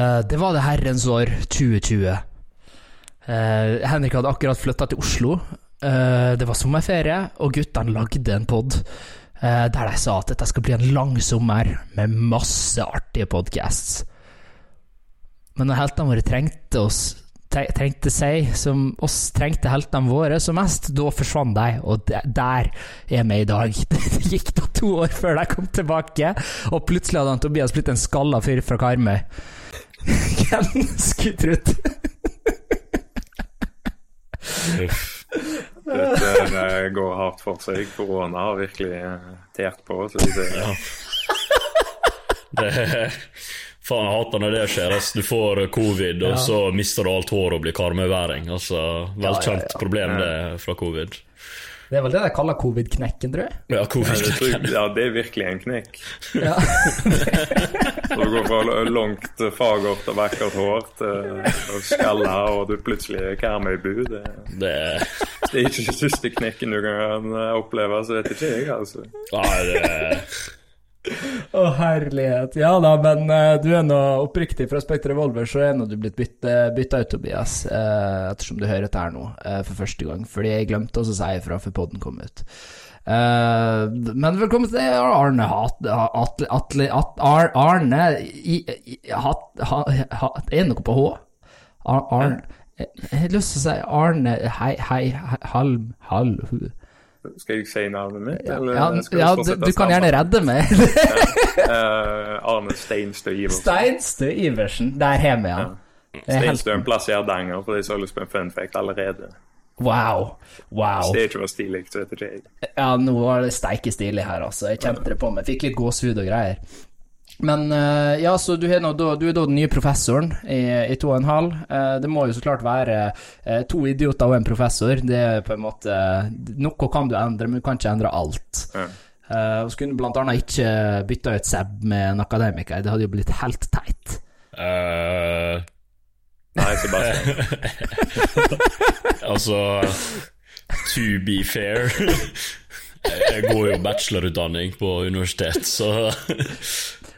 Eh, det var det herrens år 2020. Eh, Henrik hadde akkurat flytta til Oslo. Eh, det var sommerferie, og guttene lagde en pod der de sa at dette skal bli en lang sommer med masse artige podcasts. Men når heltene våre trengte oss Trengte seg som oss trengte heltene våre som mest, da forsvant de, og der er vi i dag. Det gikk da to år før de kom tilbake, og plutselig hadde han Tobias blitt en skalla fyr fra Karmøy. Hvem skulle trodd? Uff. Dette det går hardt for seg. Korona har virkelig tert tært på. Så det, Ja. Det Faen, jeg hater når det skjer. Altså, Du får covid, og så mister du alt håret og blir karmøyværing. Altså, Velkjent problem det fra covid. Det er vel det de kaller covid-knekken, tror jeg. Ja, ja, covid. det, tror ja, det er virkelig en knekk. Ja. Du går fra langt, fagert og vakkert hår til å skalla, og du plutselig er Karmøybu. Det, Det det er ikke den siste knekken du kan oppleve, så vet ikke jeg, altså. Nei, det Å, herlighet. Ja da, men uh, du er nå oppriktig fra Spekter Revolver, så er nå du blitt bytta ut, Tobias, uh, ettersom du hører dette her nå uh, for første gang. Fordi jeg glemte å si ifra før podden kom ut. Men velkommen til Arne Hat... Atle... Atle... At, Ar, Arne i, i, hat, ha, hat, Er det noe på H? Ar, Arne Jeg har lyst til å si Arne Hei, hei, hei Halm Hall... Skal jeg si navnet mitt, eller Ja, ja du, du kan gjerne redde meg. uh, Arne Steinstø Iversen. Steinstø Iversen. Der har vi han. Helt- Steinstø en plass i Hardanger, for de så lyst på en fun fact allerede. Wow. Wow. Hvis det ikke var stilig, så vet ikke jeg. Ja, nå var det steike stilig her, altså. Jeg kjente det på meg. Fikk litt gåsehud og greier. Men eh, ja, så du er, nå, du er da den nye professoren i, i to og en halv. Eh, det må jo så klart være eh, to idioter og en professor. Det er på en måte Noe kan du endre, men du kan ikke endre alt. Ja. Eh, og så kunne du blant annet ikke bytta ut Seb med en akademiker. Det hadde jo blitt helt teit. Uh, Nei, Sebastian. Altså To be fair Jeg går jo bachelorutdanning på universitet, så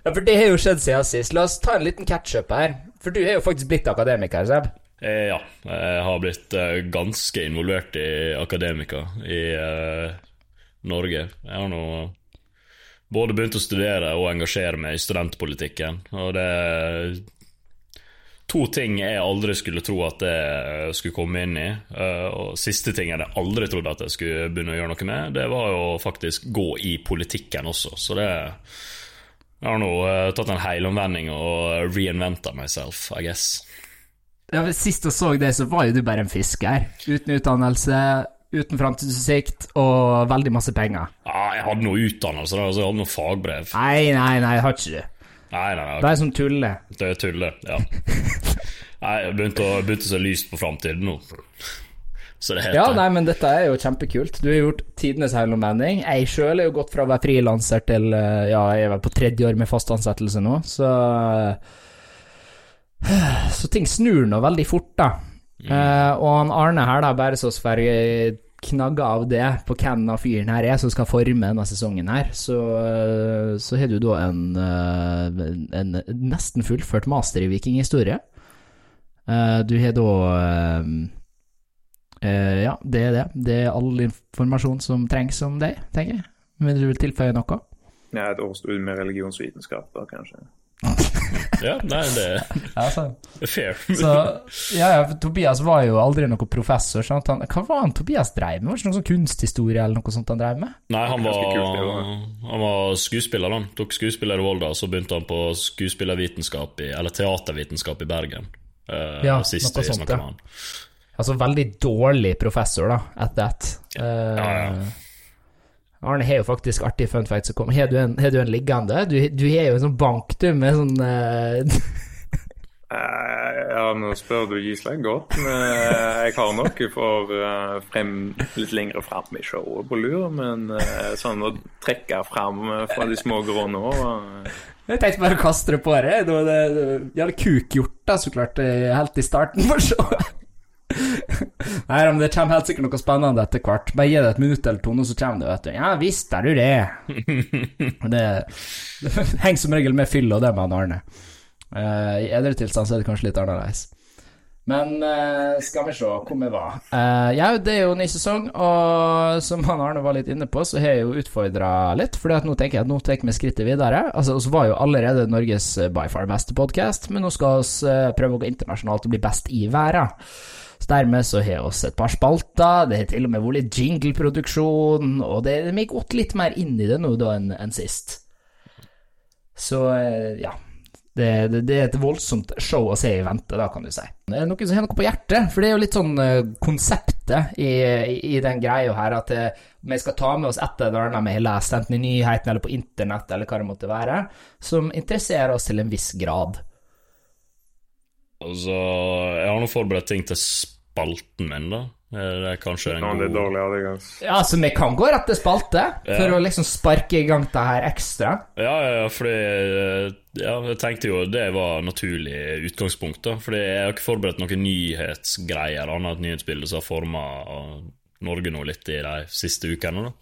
Ja, for det har jo skjedd siden sist. La oss ta en liten catch-up her. For du har jo faktisk blitt akademiker, Seb. eh, ja. Jeg har blitt eh, ganske involvert i akademika i eh, Norge. Jeg har nå både begynt å studere og engasjere meg i studentpolitikken, og det er To ting jeg aldri skulle tro at jeg skulle komme inn i, og siste ting jeg aldri trodde at jeg skulle begynne å gjøre noe med, det var jo faktisk gå i politikken også. Så det Jeg har nå uh, tatt en helomvending og reinventa myself, I guess. Ja, Sist jeg så deg, så var jo du bare en fisker. Uten utdannelse, uten framtidsutsikt og veldig masse penger. Ja, jeg hadde noe utdannelse, da, altså jeg hadde noe fagbrev. Nei, nei, nei, det har ikke du. Nei, nei, nei, Det er som tuller. det er tulle. Ja. Nei, jeg begynte å, begynte å se lyst på framtiden nå. Så det heter Ja, nei, men dette er jo kjempekult. Du har gjort tidenes helomvending. Jeg sjøl er jo gått fra å være frilanser til eh, Ja, jeg er vel på tredje år med fast ansettelse nå, så eh, Så ting snur nå veldig fort, da. Eh, og han Arne her, da, bare så sverre knagger av det på hvem av fyren her er som skal forme denne sesongen her, så, så har du da en, en nesten fullført master i vikinghistorie. Du har da eh, Eh, ja, det er det. Det er all informasjon som trengs om deg, tenker jeg. Vil du vil tilføye noe? Ja, et årsstudium med religionsvitenskap, da, kanskje. Ja, nei, det Ja, så. er fair. så ja, ja, for Tobias var jo aldri noen professor. Sant? han, hva var han Tobias dreiv med? Var det ikke noe sånn kunsthistorie eller noe sånt han dreiv med? Nei, han var, kult, han var skuespiller. Han tok skuespiller i Volda, så begynte han på skuespillervitenskap i, eller teatervitenskap i Bergen. Uh, Ja, sist noe sånt, ja. Altså veldig dårlig professor, da, at that. Uh, Ja, ja. Arne har jo faktisk artig fun fact som kom. Har du en, har du en liggende? Du, du har jo en sånn bank, du, med sånn Eh, ja, nå spør du Gisle godt. Men jeg har noe for frem, litt lengre fram i showet på lur. Men sånn å trekke fram fra de små grå nå Jeg tenkte bare å kaste det på deg. Det var det, det hadde kuk gjort, da, så klart, helt i starten for showet. Nei, men det kommer helt sikkert noe spennende etter hvert. Bare gi det et minutt eller to, nå så kommer det, vet du. Ja visst er du det. det, det henger som regel med fyll og det med han Arne. Uh, I edru tilstand så er det kanskje litt annerledes. Men uh, skal vi se hvor vi var. Uh, ja, det er jo ny sesong, og som han Arne var litt inne på, så har jeg jo utfordra litt. For nå tenker jeg at nå tar vi skrittet videre. Altså, Vi var jo allerede Norges by far beste podkast, men nå skal vi uh, prøve å gå internasjonalt og bli best i verden. Så dermed så har vi et par spalter, det har til og med vært litt jingleproduksjon, og det har gått litt mer inn i det nå da enn en sist. Så eh, ja. Det, det, det er et voldsomt show å se i vente, da, kan du si. Det er noen som har noe på hjertet, for det er jo litt sånn eh, konseptet i, i den greia her, at eh, vi skal ta med oss et eller annet vi har lest, enten i nyhetene eller på internett eller hva det måtte være, som interesserer oss til en viss grad. Altså, jeg har nå forberedt ting til spalten min, da. Det er kanskje en Ja, god dårlig ja, ja, altså. Så vi kan gå rett til spalte, for Ja. å liksom sparke i gang det her ekstra. Ja, ja, ja, fordi eh, ja, Jeg tenkte jo det var naturlig utgangspunkt, da. Fordi jeg har ikke forberedt noen nyhetsgreier, annet enn nyhetsbildet som har forma Norge nå litt i de siste ukene, da.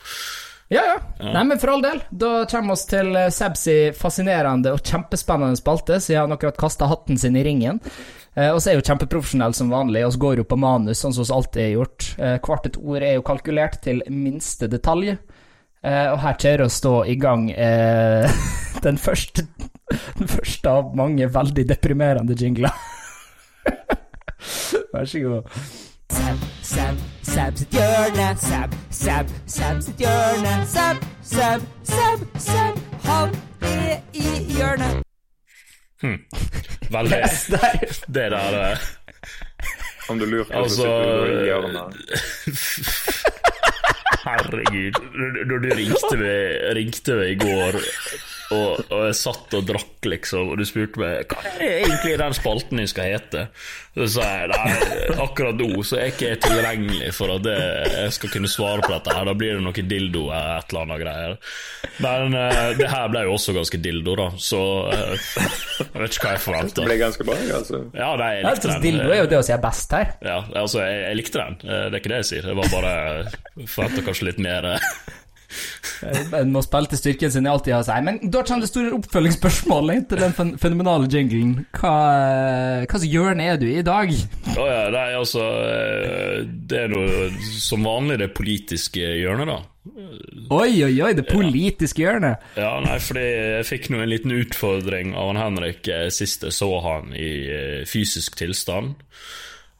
Ja, ja. Nei, men for all del. Da kommer vi til eh, Sebs fascinerende og kjempespennende spalte, siden han akkurat kasta hatten sin i ringen. Eh, så er jo kjempeprofesjonell som vanlig, og så går jo på manus, sånn som vi alltid har gjort. Eh, hvert et ord er jo kalkulert til minste detalj. Eh, og her kjører vi da i gang eh, den, første, den første av mange veldig deprimerende jingler. Vær så god. Sab, sab, sab sitt hjørne. Sab, sab, sab sitt hjørne. Sab, sab, sab, sab. Han er i hjørnet. Veldig Yes, der. Det der uh... Om du lurer på Altså sitter du i hjørnet. Herregud. Når du ringte meg, ringte meg i går, og, og jeg satt og drakk, liksom, og du spurte meg hva er egentlig den spalten jeg skal hete, så sa jeg nei, akkurat nå så er ikke jeg tilgjengelig for at det, jeg skal kunne svare på dette. her Da blir det noe dildo eller et eller annet greier. Men uh, det her ble jo også ganske dildo, da, så uh, jeg vet ikke hva jeg Det ble ganske bra, altså. Ja, nei, jeg likte den. Dildo er jo det å si er best her. Ja, altså, jeg, jeg likte den. Eh, Det er ikke det jeg sier. Jeg var bare forventa kanskje litt mer En må spille til styrken sin, jeg alltid har å si. Men da kommer det store oppfølgingsspørsmålet til den fen- fenomenale jinglen. Hva, hva slags hjørne er du i i dag? Oh, ja, nei, altså eh, Det er noe som vanlig det politiske hjørnet, da. Oi, oi, oi, det politiske hjørnet. Ja, nei, fordi jeg fikk nå en liten utfordring av han Henrik eh, sist jeg så han i eh, fysisk tilstand.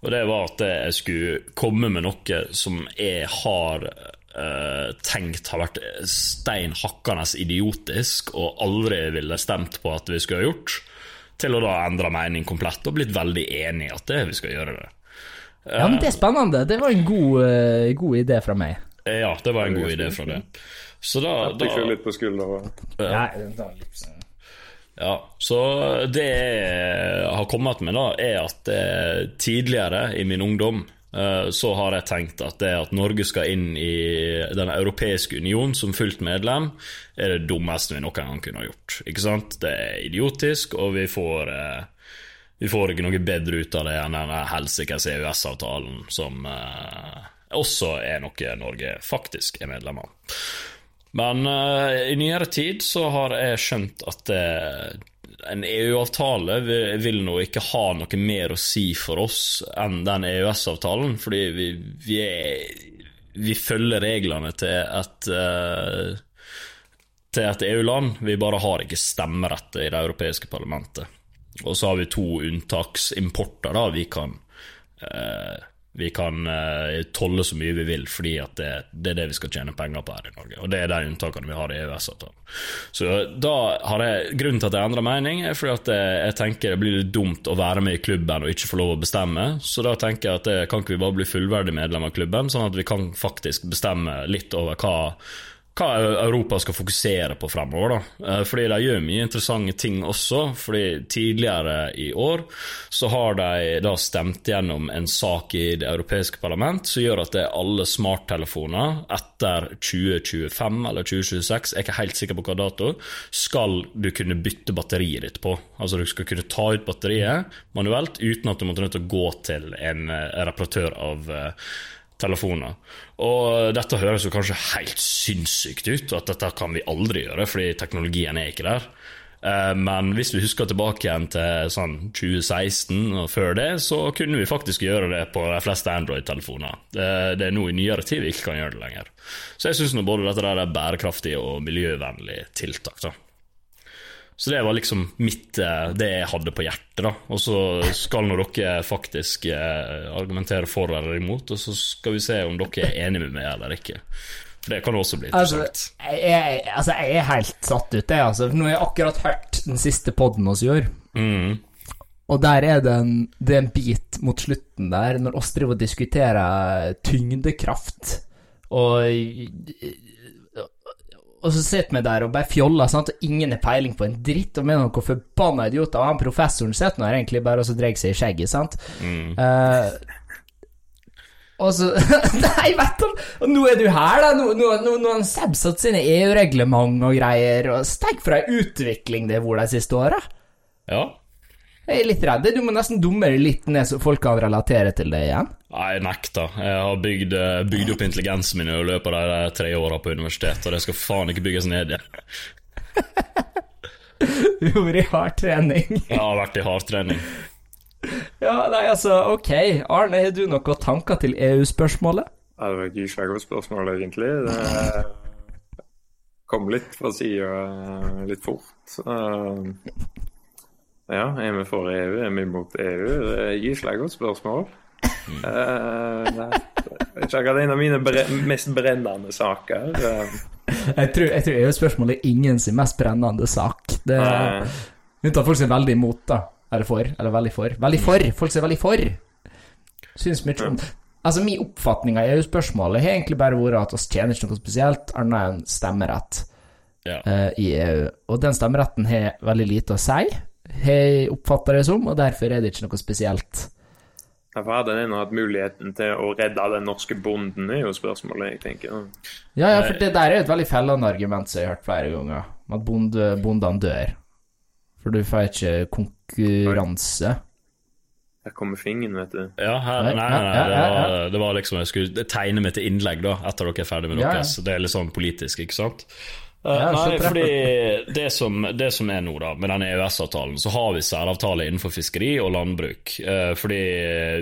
Og det var at jeg skulle komme med noe som jeg har eh, tenkt har vært steinhakkende idiotisk, og aldri ville stemt på at vi skulle ha gjort, til å da endre mening komplett og blitt veldig enig i at det vi skal gjøre det. Ja, men det er spennende. Det var en god, uh, god idé fra meg. Eh, Ja, det var en god idé fra deg. Så da, da litt på skuldra. Nei, liksom. Ja, så det jeg har kommet med, da, er at tidligere i min ungdom så har jeg tenkt at det at Norge skal inn i Den europeiske union som fullt medlem, er det dummeste vi noen gang kunne ha gjort. Ikke sant? Det er idiotisk, og vi får eh, vi får ikke noe bedre ut av det enn denne helsikes EØS-avtalen, som eh, også er noe Norge faktisk er medlem av. Men eh, i nyere tid så har jeg skjønt at eh, en EU-avtale vil, nå ikke ha noe mer å si for oss enn den EØS-avtalen, fordi vi, vi, er, vi følger reglene til et eh, et EU-land. Vi bare har ikke stemmerett i det europeiske parlamentet. Og så har vi to unntaksimporter, da. Vi kan eh, vi kan uh, tolle så mye vi vil, fordi det, det er det vi skal tjene penger på her i Norge. Og det er de unntakene vi har i EØS-avtalen. Så da har jeg Grunnen til at jeg endrer mening, er fordi at jeg, jeg tenker det blir litt dumt å være med i klubben og ikke få lov å bestemme. Så da tenker jeg at det, kan ikke vi bare bli fullverdig medlem av klubben, sånn at vi kan faktisk bestemme litt over hva hva Europa skal fokusere på fremover. da. Eh, Fordi de gjør mye interessante ting også. fordi Tidligere i år så har de da stemt gjennom en sak i Det europeiske parlament som gjør at det er alle smarttelefoner etter 2025 eller 2026, jeg er ikke helt sikker på hva dato, skal du kunne bytte batteriet ditt på. Altså du skal kunne ta ut batteriet manuelt uten at du måtte nødt til å gå til en eh, reparatør av eh, telefoner. Og dette høres jo kanskje helt sinnssykt ut, at dette kan vi aldri gjøre, fordi teknologien er ikke der. Eh, Men hvis vi husker tilbake igjen til sånn 2016 og før det, så kunne vi faktisk gjøre det på de fleste Android-telefoner. Det, er nå i nyere tid vi ikke kan gjøre det lenger. Så jeg syns både dette der er bærekraftig og miljøvennlig tiltak. da. Så det var liksom mitt, eh, det jeg hadde på hjertet. da. Og så skal nå dere faktisk eh, argumentere for eller imot, og så skal vi se om dere er enige med meg eller ikke. For det kan også bli Altså, interessant. Altså, jeg, altså, jeg er helt satt ut, jeg. Altså. Nå har jeg akkurat hørt den siste podden vi gjorde. Mm. Og der er det en, det er en bit mot slutten der, når oss driver og diskuterer tyngdekraft, og Og så sitter vi der og bare fjoller, sant? og ingen har peiling på en dritt, og vi er noen forbanna idioter, og han professoren sitter nå egentlig bare og så drar seg i skjegget, sant? Mm. Uh, og så Nei, vet du Og nå er du her, da. Nå, nå, nå, nå har han Seb satt sine EU-reglement og greier, og stek for ei utvikling det har vært de siste åra. Ja. Jeg er litt redd. Du må nesten dumme deg litt ned, så folk kan relatere til det igjen. Nei, jeg nekter. Jeg har bygd, eh, bygd opp intelligensen min i løpet av de tre åra på universitetet, og det skal faen ikke bygges ned igjen. Du har vært i hard trening. Jeg har vært i hardtrening. Ja, nei, altså, ok. Arne, har du noen tanker til EU-spørsmålet? Det var godt spørsmål, egentlig. Det kom litt fra sida litt fort. Ja, er vi for EU? Er vi mot EU? Det er gyselig godt spørsmål. Uh, det er ikke akkurat en av mine bre mest brennende saker. Uh, Jeg tror, jeg tror EU-spørsmålet er ingen sin mest brennende sak. Det er Unntatt folk som er veldig imot, da. Eller for. Eller veldig for. Veldig for! Folk som er veldig for. Syns mye om Altså, min oppfatning av EU-spørsmålet har egentlig bare vært at oss tjener ikke noe spesielt annet enn stemmerett Ja. uh, i EU. Og den stemmeretten har veldig lite å si, jeg oppfatta det som, og derfor er det ikke noe spesielt. Derfor hadde en hatt muligheten til å redde den norske bonden, er jo spørsmålet, jeg tenker. Ja, ja, for det der er et veldig fellende argument som jeg har hørt flere ganger, at bonde, bondene dør. For du får ikke konkurranse. Her kommer fingeren, vet du. Ja, her, Nei, nei, nei, nei det, var, det var liksom Jeg skulle tegne meg til innlegg da etter dere er ferdig med Ja, ja. Det er litt sånn politisk, ikke sant? Eh, Ja, nei, fordi det som, det som er nå, da, med denne EØS-avtalen, så har vi særavtale innenfor fiskeri og landbruk. Eh, fordi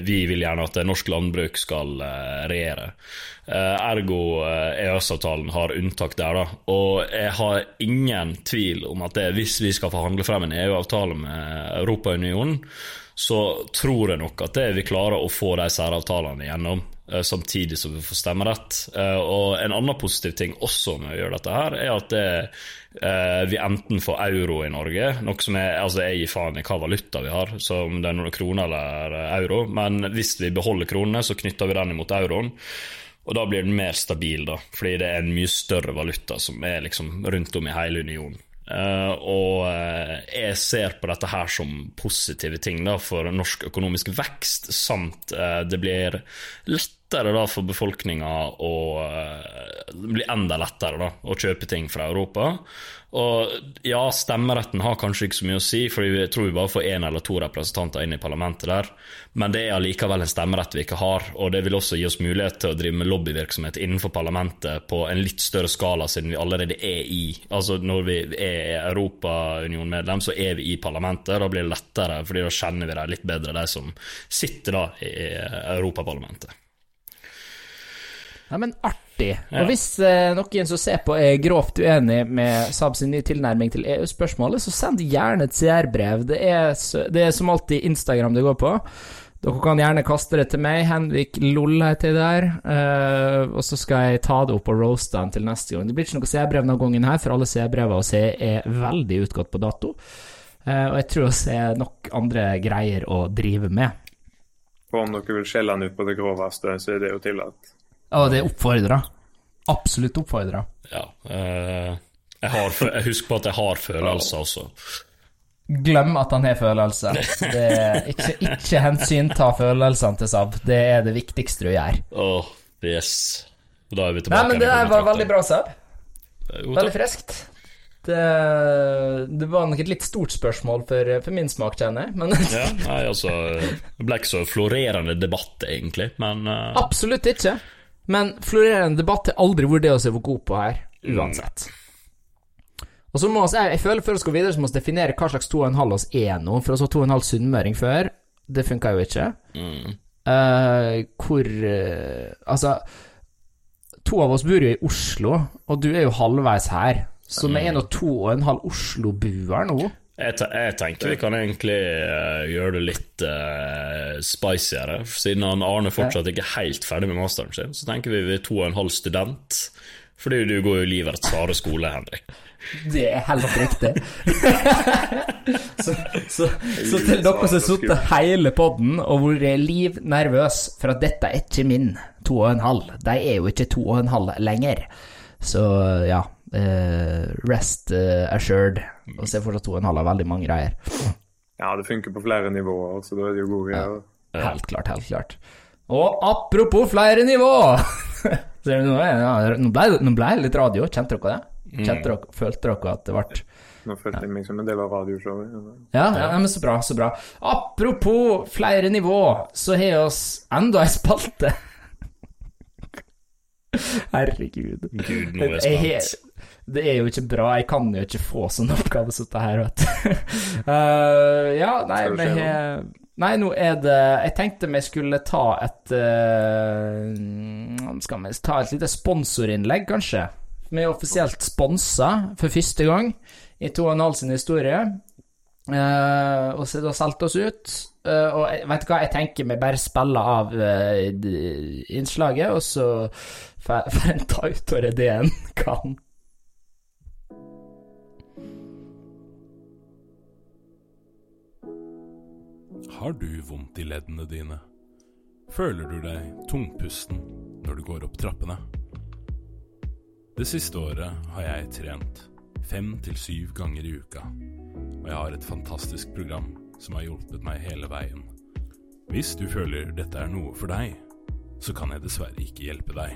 vi vil gjerne at norsk landbruk skal eh, regjere. Ergo EØS-avtalen har unntak der, da. Og jeg har ingen tvil om at det, hvis vi skal forhandle frem en EU-avtale med Europaunionen, så tror jeg nok at det vi klarer å få de særavtalene igjennom, samtidig som vi får stemmerett. Eh, Og en annen positiv ting også med å gjøre dette her, er at det, eh, vi enten får euro i Norge, noe som er Altså, jeg gir faen i hva valuta vi har, så om det er noen kroner eller eh, euro, men hvis vi beholder kronene, så knytter vi den imot euroen. Og da blir den mer stabil, da, fordi det er en mye større valuta som er liksom rundt om i hele unionen. Eh, og uh, jeg ser på dette her som positive ting da, for norsk økonomisk vekst, samt uh, det blir lettere da, for befolkninga å Det blir enda lettere da, å kjøpe ting fra Europa. Og ja, stemmeretten har kanskje ikke så mye å si, for jeg tror vi bare får én eller to representanter inn i parlamentet der, men det er allikevel en stemmerett vi ikke har, og det vil også gi oss mulighet til å drive med lobbyvirksomhet innenfor parlamentet på en litt større skala, siden vi allerede er i Altså når vi er Europaunion-medlem, så er vi i parlamentet, da blir det lettere, fordi da kjenner vi dem litt bedre, de som sitter da i Europaparlamentet. Nei, men artig. Ja. Og hvis eh, noen som ser på er grovt uenig med Saab sin nye tilnærming til EU-spørsmålet, så send gjerne et CR-brev. Det, det er som alltid Instagram det går på. Dere kan gjerne kaste det til meg. Henrik Loll heter jeg der. eh, og så skal jeg ta det opp og roaste den til neste gang. Det blir ikke noe CR-brev denne gangen her, for alle CR-brevene å se er veldig utgått på dato. Eh, og jeg tror vi er nok andre greier å drive med. Og om dere vil skjelle den ut på det groveste, så er det jo tillatt. Og det oppfordra. Absolutt oppfordra. Ja. eh, jeg, har, jeg husker på at jeg har følelser også. Glem at han har følelser. Det er ikke, ikke hensynta følelsene til Saab. Det er det viktigste du gjør. Åh, yes. Da er vi Nei, men det der var veldig bra, Saab. Veldig friskt. Det, det var nok et litt stort spørsmål for, for min smak, kjenner jeg. Men Ja, nei, altså Det ble ikke så florerende debatt, egentlig, men uh, absolutt ikke. Men florerende debatt er aldri hvor det å se hvor god på her, uansett. Og så må vi, jeg, jeg føler Før vi skal videre, så må vi definere hva slags 2,5 oss er nå. For oss var 2,5 sunnmøring før. Det funka jo ikke. Mm. Uh, hvor uh, Altså, to av oss bor jo i Oslo, og du er jo halvveis her. Så vi er nå to og en halv Oslo-buer nå. Jeg, te jeg tenker vi kan egentlig uh, gjøre det litt uh, spiciere. Siden han Arne fortsatt ikke er helt ferdig med masteren sin, så tenker vi vi er to og en halv student. Fordi du går jo livets harde skole, Henrik. Det er helt riktig. så, så, så til dere som har sittet hele podden og vært liv nervøs for at dette er ikke min to og en halv, de er jo ikke to og en halv lenger. Så ja, rest eh, assured. Og så er fortsatt to og en halv av veldig mange greier. Ja, det funker på flere nivåer, så da er det jo gode greier. Helt klart, helt klart. Og apropos flere nivå! Ser du nå, ja, nå ble det nå ble det litt radio, kjente dere det? Kjente dere, Følte dere at det ble Nå følte jeg meg som en del av radioshowet. Ja, ja, men så bra, så bra. Apropos flere nivå, så har oss enda ei spalte. Herregud. Gud, nå er Jeg spent. Det er jo ikke bra, jeg kan jo ikke få sånn oppgave som dette her, vet du. uh, ja, nei, vi har Nei, nå er det Jeg tenkte vi skulle ta et uh, Skal vi ta et lite sponsorinnlegg, kanskje? Vi er offisielt sponsa for første gang i To og en halv sin historie. Uh, og så har de solgt oss ut. Uh, og jeg, vet du hva, jeg tenker vi bare spiller av uh, innslaget, og så får en ta ut av det en kan. Har du vondt i leddene dine? Føler du deg tungpusten når du går opp trappene? Det siste året har jeg trent fem til syv ganger i uka, og jeg har et fantastisk program som har hjulpet meg hele veien. Hvis du føler dette er noe for deg, så kan jeg dessverre ikke hjelpe deg.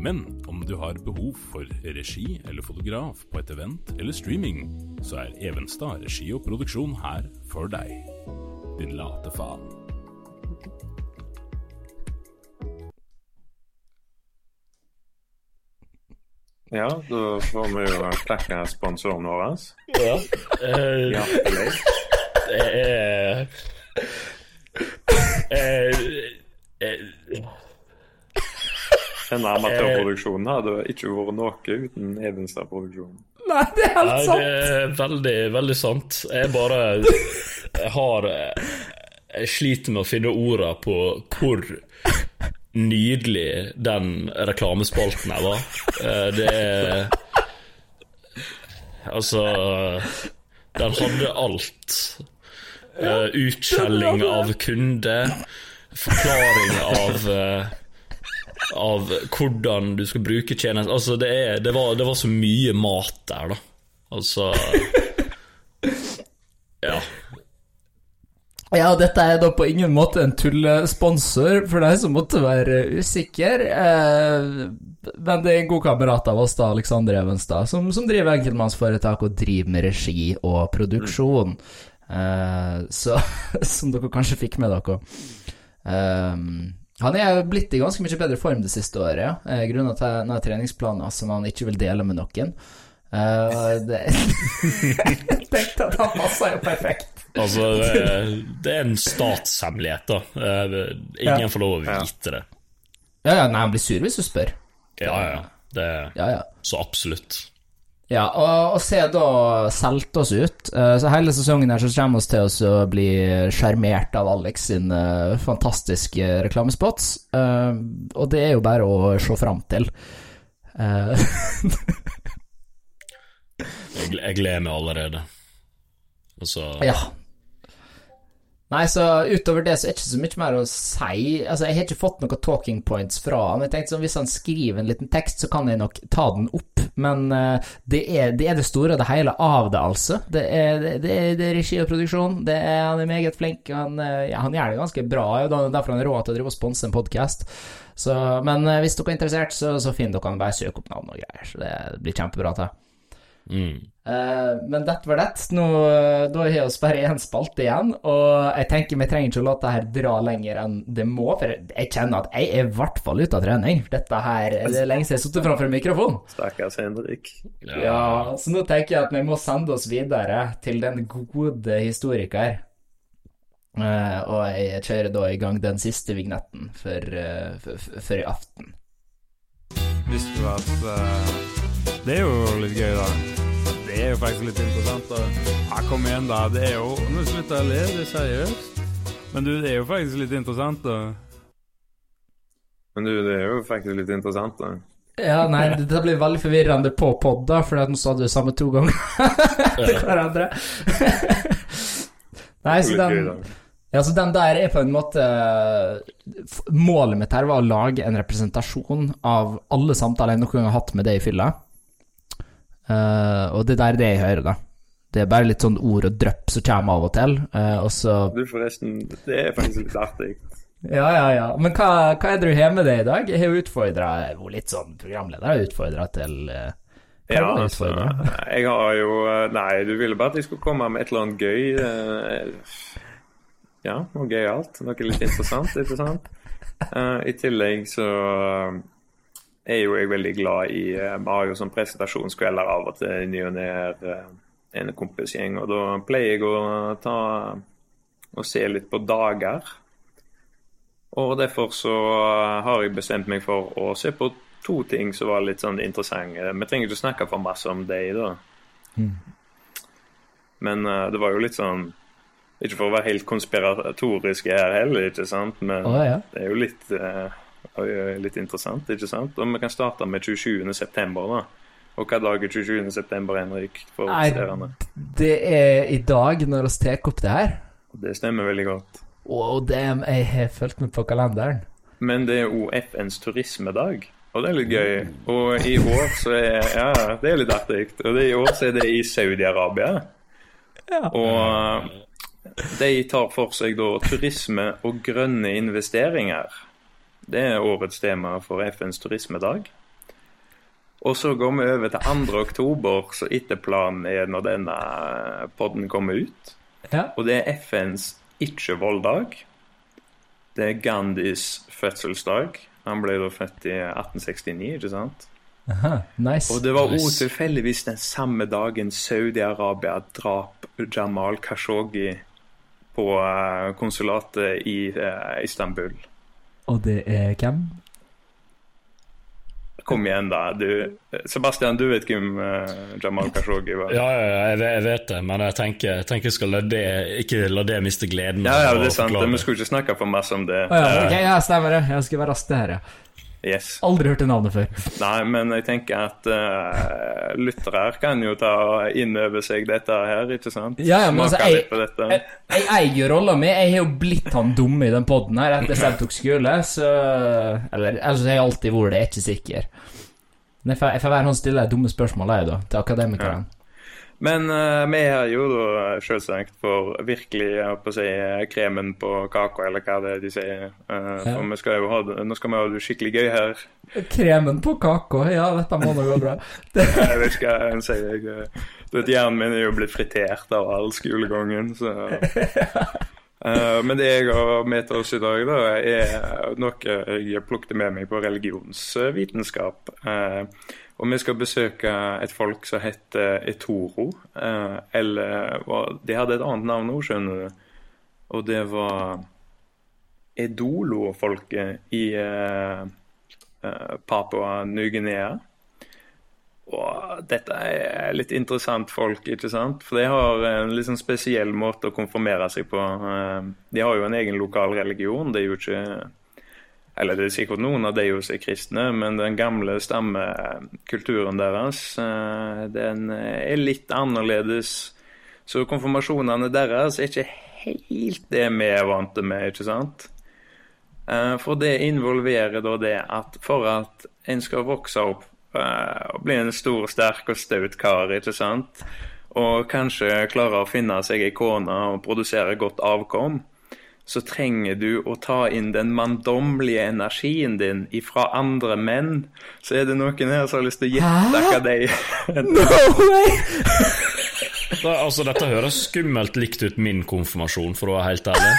Men om du har behov for regi eller fotograf på et event eller streaming, så er Evenstad regi og produksjon her for deg. Din late faen. Ja, da får vi jo takke sponsoren vår. Ja. Uh, Hjertelig. det er eh, eh, Denne amatørproduksjonen hadde ikke vært noe uten Evenstad-produksjonen. Nei, det er helt Nei, sant! det er veldig, veldig sant. Jeg bare Jeg har Jeg sliter med å finne orda på hvor nydelig den reklamespalten her var. Eh, Det er Altså Den hadde alt. Eh, Utskjelling av kunde, forklaring av eh, av hvordan du skal bruke tjenesten Altså, det, er, det, var, det var så mye mat der, da. Altså Ja. Ja, dette er da på ingen måte en tullesponsor for deg som måtte være usikker. Eh, men det er en god kamerat av oss, da, Aleksander Evenstad, som, som driver enkeltmannsforetak og driver med regi og produksjon. Eh, så Som dere kanskje fikk med dere. Eh, han er blitt i ganske mye bedre form det siste året, grunnet til denne treningsplanen som han ikke vil dele med noen. Jeg tenkte at han passa jo perfekt. Altså, det, er en statshemmelighet, da. Ingen Ja. får lov å vite det. Ja, ja, nei, han blir sur hvis du spør. Ja, ja. Det Ja, ja. Så absolutt. Ja, og, og se da solgte oss ut. Eh, Så hele sesongen her så kommer vi til oss å bli sjarmert av Alex sin eh, fantastiske reklamespots. Eh, Og det er jo bare å se fram til. Eh, Jeg, jeg gleder meg allerede. Altså Ja. Nei, så utover det så er det ikke så mye mer å si. Altså, jeg har ikke fått noen talking points fra han. Jeg tenkte sånn, Hvis han skriver en liten tekst, så kan jeg nok ta den opp. Men uh, det, er, det er det store og det hele av det, altså. Det er, det, det er, er regi og produksjon. Det er, han er meget flink. Han, eh, ja, han gjør det ganske bra. Ja, derfor han har råd til å drive og sponse en podkast. Men uh, hvis dere er interessert, så, så finner dere han. Bare søk opp navn og greier. Så det blir kjempebra. til Mm. Eh, men dette var det. Nå, eh, da har vi bare én spalte igjen, og jeg tenker vi trenger ikke å la dette her dra lenger enn det må, for jeg kjenner at jeg er i hvert fall ute av trening. Dette her det er lenge siden jeg har sittet framfor en mikrofon. Stakkars Henrik. Ja, så nå tenker jeg at vi må sende oss videre til den gode historiker. Eh, og jeg kjører da i gang den siste vignetten for, for, for, for i aften. Visste du at eh, Det er jo litt gøy, da. Det er jo faktisk litt interessant. Da. Ja, kom igjen, da. Det er jo Nå slutter jeg å le, det er seriøst. Men du, det er jo faktisk litt interessant, da. Men du, det er jo faktisk litt interessant, da. Ja, nei, det blir veldig forvirrende på pod, da, for nå sa du det samme to ganger til hverandre. nei, så den. Ja, så den der er på en måte Målet mitt her var å lage en representasjon av alle samtaler jeg noen gang har hatt med deg i fylla. Eh, og det der er det jeg hører, da. Det er bare litt sånn ord og drypp som kommer av og til. uh, og så Du, forresten, det er faktisk litt artig. Ja, ja, ja. Men hva, hva er det du har med deg i dag? Jeg har jo utfordra litt sånn programleder utfordra til uh, Ja, altså, jeg har jo Nei, du ville bare at jeg skulle komme med et eller annet gøy. Ja, noe gøyalt. Noe litt interessant, ikke sant? I tillegg så er jo jeg veldig glad i eh, Vi har jo sånn presentasjonskvelder av og til i ny og ne eh, en kompisgjeng, og da pleier jeg å ta og se litt på dager. Og derfor så har jeg bestemt meg for å se på to ting som var litt sånn interessante. Vi trenger ikke snakke for masse om deg, da. Men uh, det var jo litt sånn Ikke for å være helt konspiratorisk her heller, ikke sant, men oh, ja. det er jo litt, oi, litt interessant, ikke sant? Og vi kan starte med 27. september, da. Og hva dag er 27. september, Henrik? For Nei. Det er i dag, når vi tar opp det her. Det stemmer veldig godt. Wow, damn, jeg har fulgt med på kalenderen. Men det er jo FNs turismedag, og det er litt gøy. Og i år så er Ja, det er litt artig. Og det, i år så er det i Saudi-Arabia. Og de tar for seg da turisme og grønne investeringer. Det er årets tema for FNs turismedag. Og så går vi over til 2. oktober, så etter planen er når denne podden kommer ut. Ja. Og det er FNs ikke-volddag. Det er Gandhis fødselsdag. Han ble da født i 1869, ikke sant? Aha, nice. Og det var òg Nice. tilfeldigvis den samme dagen Saudi-Arabia drap Jamal Khashoggi på eh, konsulatet i eh, Istanbul. Og det er hvem? Kom igjen, da. Du, Sebastian, du vet hvem uh, Jamal Khashoggi var? Ja, ja, ja, jeg vet- jeg vet det, men jeg tenker, jeg tenker jeg skal la det, ikke la det miste gleden. Ja, ja, det er sant. Vi skulle ikke snakke for masse om det. Oh, ja, okay, ja, stemmer det. Jeg skulle være rask her ja. Yes. Aldri hørt det navnet før. Nei, men jeg tenker at uh, lyttere kan jo ta og innøve seg dette her, ikke sant? Ja, ja, men altså, jeg-. Jeg, jeg eier jo rolla mi. Jeg har jo blitt han dumme i den poden her etter at jeg tok skole, så Eller altså, jeg har alltid vært det, jeg er ikke sikker. Men jeg får, jeg får være han stille dumme spørsmål, jeg, da, til akademikeren. Men uh, vi er jo da selvsagt for virkelig jeg på å si, kremen på kaka, eller hva det er de sier. Uh, Ja. For vi skal jo ha det, nå skal vi ha det skikkelig gøy her. Kremen på kaka, ja, dette må nå gå bra. Jeg vet ikke hva en sier. Jeg, du vet, Hjernen min er jo blitt fritert av all skolegangen, så Uh, Men det jeg har med til oss i dag, da, er noe jeg plukket med meg på religionsvitenskap. Eh, Og vi skal besøke et folk som heter Etoro. eh, Eller De hadde et annet navn òg, skjønner du. Og det var Edolo-folket i eh, eh, Papua Ny-Guinea. Og dette er litt interessant folk, ikke sant? For de har en litt sånn spesiell måte å konfirmere seg på. De har jo en egen lokal religion. Det er jo ikke Eller det er sikkert noen av de også er kristne, men den gamle stammekulturen deres, eh, den er litt annerledes. Så konfirmasjonene deres er ikke helt det vi er vant med, ikke sant? Eh, For det involverer da det at for at en skal vokse opp eh, og bli en stor, sterk og staut kar, ikke sant, og kanskje klare å finne seg ei kone og produsere godt avkom, så trenger du å ta inn den manndommelige energien din ifra andre menn. Så er det noen her som har lyst til å gjette hva de No way! Da, altså, dette høres skummelt likt ut min konfirmasjon, for å være helt ærlig.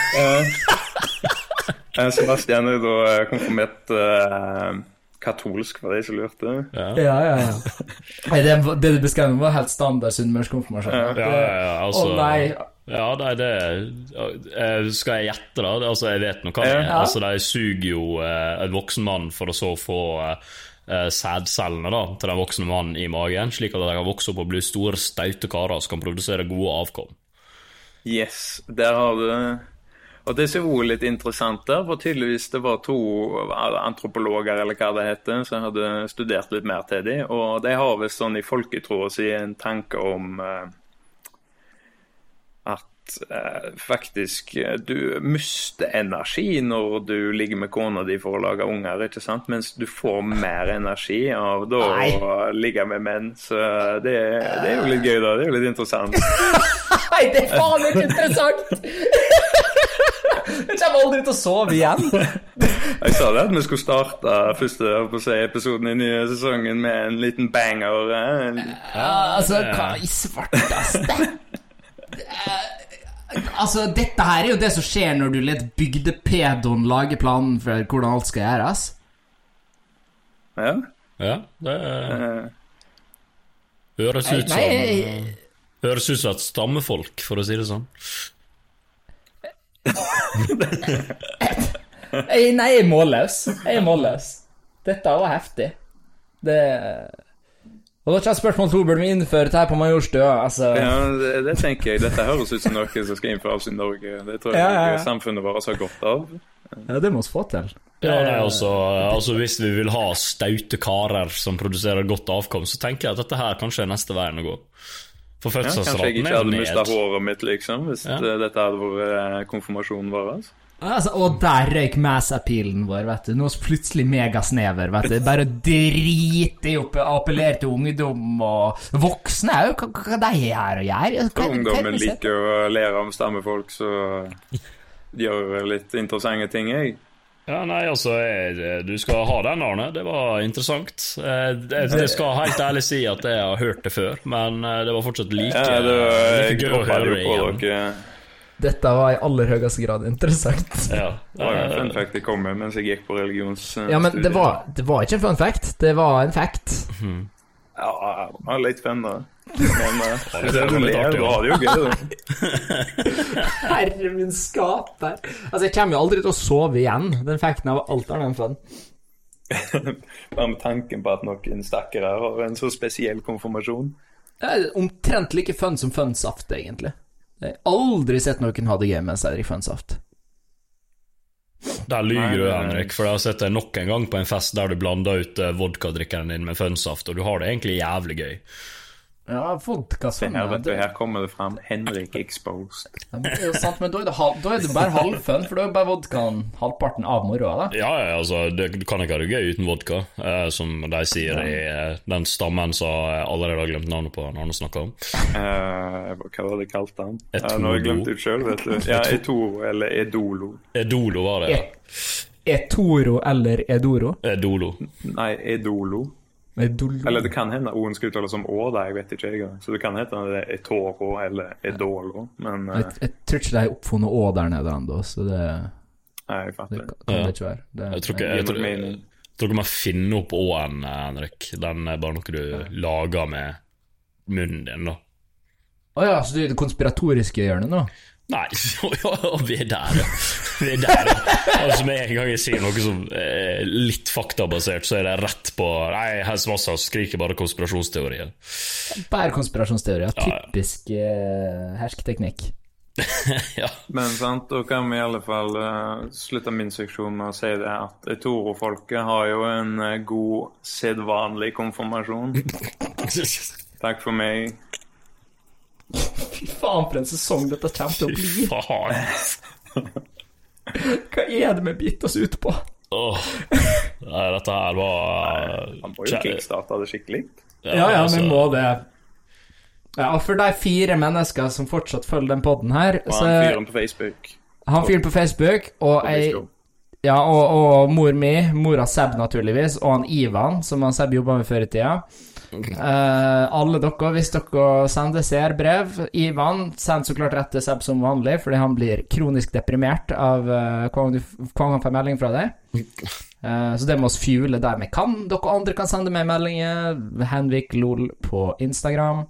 Sebastian er da eh, konfirmert uh, katolsk, var det jeg som lurte. Ja. Ja, ja, ja. Nei, det, det du beskrev, var helt standard sunnmørskonfirmasjon. Ja, Ja, ja, ja, Å altså nei. Ja, nei, det eh, Skal jeg gjette, da? Altså, jeg vet nå hva det er. Ja. Altså, de suger jo eh, en voksen mann for å så få eh, sædcellene da, til den voksne mannen i magen, slik at de kan vokse opp og bli store, staute karer som kan produsere gode avkom. Yes, der har du Og det som er litt interessant der, for tydeligvis det var to antropologer eller hva det heter, som hadde studert litt mer til dem, og de har visst sånn i folketroa si en tanke om eh, at eh, faktisk eh, du mister energi når du ligger med kona di for å lage unger, ikke sant? Mens du får mer energi av da Nei. å ligge med menn. Så det, det er jo litt gøy, da. Det er jo litt interessant. Nei, det er faen ikke interessant! Jeg kommer aldri til å sove igjen. Jeg sa det at vi skulle starte første episoden i nye sesongen med en liten banger. eh, Ja, altså, hva i svarteste? Altså, dette her er jo det som skjer når du lar bygdepedoen lage planen for hvordan alt skal gjøres. Ja. Ja, det eh, eh, høres ut som Nei, Høres ut som et stammefolk, for å si det sånn. nei, jeg er målløs. Jeg er målløs. Dette var heftig. Det Og da kommer spørsmål to. Burde vi innføre dette på Majorstua? Altså ja det, det tenker jeg. Dette høres ut som noe som skal innføres i Norge. Det tror jeg Ja, ja, ja. samfunnet vårt har godt av. Ja, det må vi få til. Ja, nei, altså, altså Hvis vi vil ha staute karer som produserer godt avkom, så tenker jeg at dette her kanskje er neste veien å gå. For Ja, kanskje jeg ikke er hadde jo mista håret mitt, liksom, hvis Ja. dette hadde vært konfirmasjonen vår. Altså. Altså, og der røyk mass-appealen vår, vet du. Nå er vi plutselig megasnever, vet du. Bare drit i å appellere til ungdom og voksne òg. Hva, hva de er her og gjør? Hva- Ungdommen liker å lære om stammefolk, så gjør litt interessante ting, jeg. Ja, nei, altså, jeg, du skal ha den, Arne. Det var interessant. Eh, Jeg, jeg skal helt ærlig si at jeg har hørt det før, men eh, det var fortsatt like, Ja, det var, jeg like gøy å høre det på igjen. dere. Dette var i aller høyeste grad interessant. Ja. Det var en fun Eh, fact jeg kom med mens jeg gikk på religionsstudiet. Ja, men det var, det var ikke en fun fact. Det var en fact. Ja, det var litt fun, da. Men det det ler, da har det jo gøy, da. Herre min skaper. Altså, jeg kommer jo aldri til å sove igjen. Den facten av alt annet enn fun. Bare med tanken på at noen stakkere har en så spesiell konfirmasjon. Det er omtrent like fun som funsaft, egentlig. Jeg har aldri sett noen ha det gøy mens de drikker funsaft. Der lyver du. Henrik, for jeg har sett deg nok en gang på en fest der du blanda ut eh, vodkadrikkeren din med funsaft, og du har det egentlig jævlig gøy. Ja, vodka sånn her, vet du, her kommer det fram. Henrik exposed. Ja, men det er jo sant, men da er det, halv, da er det bare halvfun, for da er bare vodkaen halvparten av moroa, da. Ja, ja, altså, det, du kan ikke ha det gøy uten vodka, eh, som de sier i eh, den stammen som jeg allerede har glemt navnet på når han snakker om. Eh, hva var det kalt han? Ja, Etolo. nå har jeg glemt det sjøl, vet du. Ja, Etoro eller Edolo. Edolo var det, ja. Etoro eller Edoro? Edolo. Nei, Edolo. Edolo. Eller det kan hende O-en skal uttales som Å, da, jeg vet ikke. jeg. Så det kan hete det er Etoro eller Edolo, men Jeg, jeg tror ikke de har oppfunnet Å der nede ennå, så det, nei, jeg det fatter. kan kan Ja. det ikke være. Det, Jeg tror ikke Gir jeg nok jeg tror ikke man finner opp Å-en, Henrik. Den er bare noe du lager med munnen din, da. Å ja, så du er i det konspiratoriske hjørnet nå? Nei, og vi er der, ja. Vi er der, ja. Altså, med en gang jeg sier noe som er litt faktabasert, så er det rett på Nei, Hens Massa skriker bare konspirasjonsteorier. Bare konspirasjonsteorier. Ja, ja. Typisk eh, hersketeknikk. ja. Men sant, da kan vi i alle fall eh, slutte min seksjon med å si det at Toro-folket har jo en eh, god, sedvanlig konfirmasjon. Takk for meg. Fy faen, for en sesong dette kommer til å bli. Faen. Hva er det vi biter oss ut på? Åh. Nei, dette her var Han må jo kickstarte det skikkelig. Ja, ja, altså, vi må det. Ja, og for de fire mennesker som fortsatt følger den podden her, Og så han fyren på Facebook. Han fyren på Facebook, og ei Ja, og, og mor mi, mora Seb naturligvis, og han Ivan, som han Seb jobba med før i tida. Eh, alle dere, hvis dere sender seerbrev Ivan, send så klart rett til Seb som vanlig, fordi han blir kronisk deprimert av uh, gang han får melding fra deg. Uh, så det må oss fuele der vi kan. Dere andre kan sende meg meldinger. Henrik Lol på Instagram.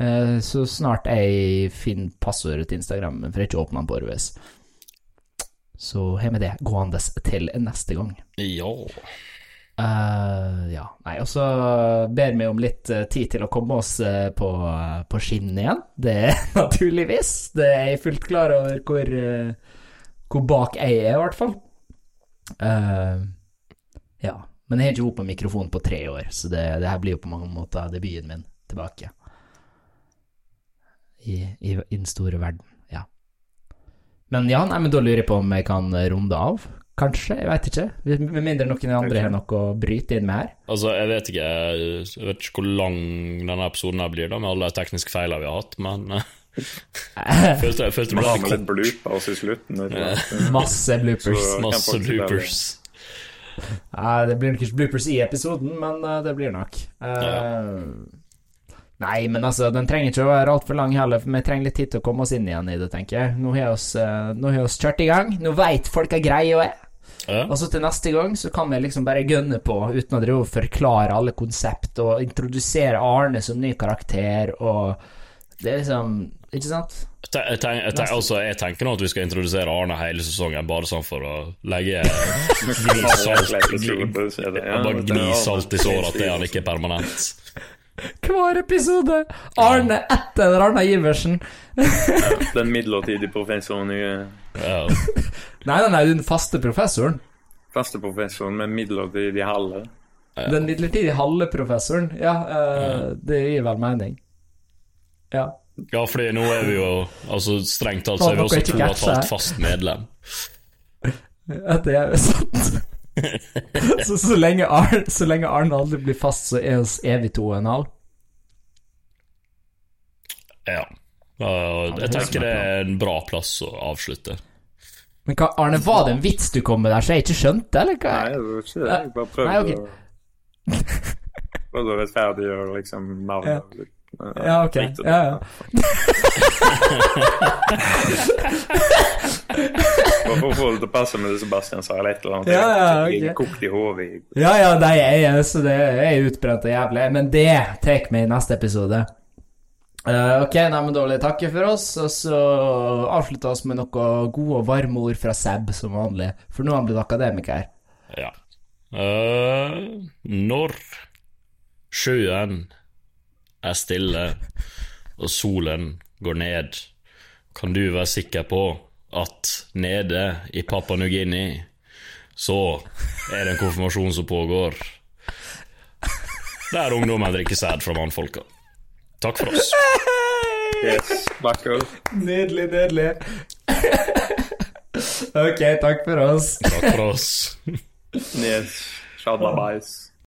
Uh, så snart jeg finner passordet til Instagram, for jeg ikke åpner den på årevis. Så har vi det gående til neste gang. Ja. Eh, ja, nei, og så ber vi om litt eh, tid til å komme oss eh, på, på skinn igjen. Det er naturligvis. Det er jeg fullt klar over hvor, hvor bak jeg er, i hvert fall. Ja. Men jeg har ikke hopa på mikrofon på tre år, så det, det her blir jo på mange måter debuten min tilbake. I, i, i den store verden, ja. Men ja, nei, men da lurer jeg på om jeg kan runde av. Kanskje, jeg veit ikke. Med mindre noen andre har noe å bryte inn med her. Altså, jeg vet ikke Jeg vet ikke hvor lang denne episoden her blir, da, med alle de tekniske feilene vi har hatt, men følte, jeg følte med litt bloopers i slutten. Masse bloopers. Så- masse bloopers. Nei, det blir nok ikke bloopers i episoden, men eh, det blir nok. Eh, Nei, men altså, den trenger ikke å være altfor lang heller, for vi trenger litt tid til å komme oss inn igjen i det, tenker jeg. Nå har vi oss, eh, nå har vi oss kjørt i gang. Nå veit folk hva greia er. Ja. Og så til neste gang så kan vi liksom bare gønne på uten å drive og forklare alle konsept og introdusere Arne som ny karakter og Det er liksom Ikke sant? Jeg, ten- jeg, ten- altså, jeg tenker nå at vi skal introdusere Arne hele sesongen, bare sånn for å legge gni salt, episode, så det- ja, bare gni salt i såret at det er han ikke er permanent. Hver episode! Arne etter Arne Iversen. Den midlertidige professoren i Ja. Nei, nei, nei, den faste professoren. Faste professoren med midlertidig halve. Den midlertidige halve professoren. Ja, eh, det gir vel mening. Ja. ja, fordi nå er vi jo Altså Strengt talt så er vi også to og et halvt fast medlem. Ja, det er jo sant. så, så, lenge Arne, så lenge Arne aldri blir fast, så er oss evig to og en halv. Ja. Uh, jeg tenker det er en bra plass å avslutte. Men hva, Arne, var det en vits du kom med der så jeg ikke skjønte, eller hva? Nei, det var ikke det. Jeg bare prøvde Nei, okay. å Prøvde å rettferdiggjøre liksom navnet. Ja. Ja, ok. Ja, ja. Bare for å få det til å passe med det Sebastian sa, eller et eller annet. Ja, ja, Jeg ok. kokt i hodet. Ja, ja, nei, jeg er, så det er utbrent og jævlig. Men det tar vi i neste episode. Uh, ok, nei, men dårlig takke for oss, og så avslutter oss med noe gode og varme ord fra Seb, som vanlig. For nå har han blitt akademiker. Ja. Uh, når sjøen er stille og solen går ned, kan du være sikker på at nede i Papua New-Guinea så er det en konfirmasjon som pågår. Der ungdommen drikker sæd fra mannfolka. Takk for oss. Yes. Nydelig, nydelig. ok, takk for oss. Takk for oss. Yes, sjalabais.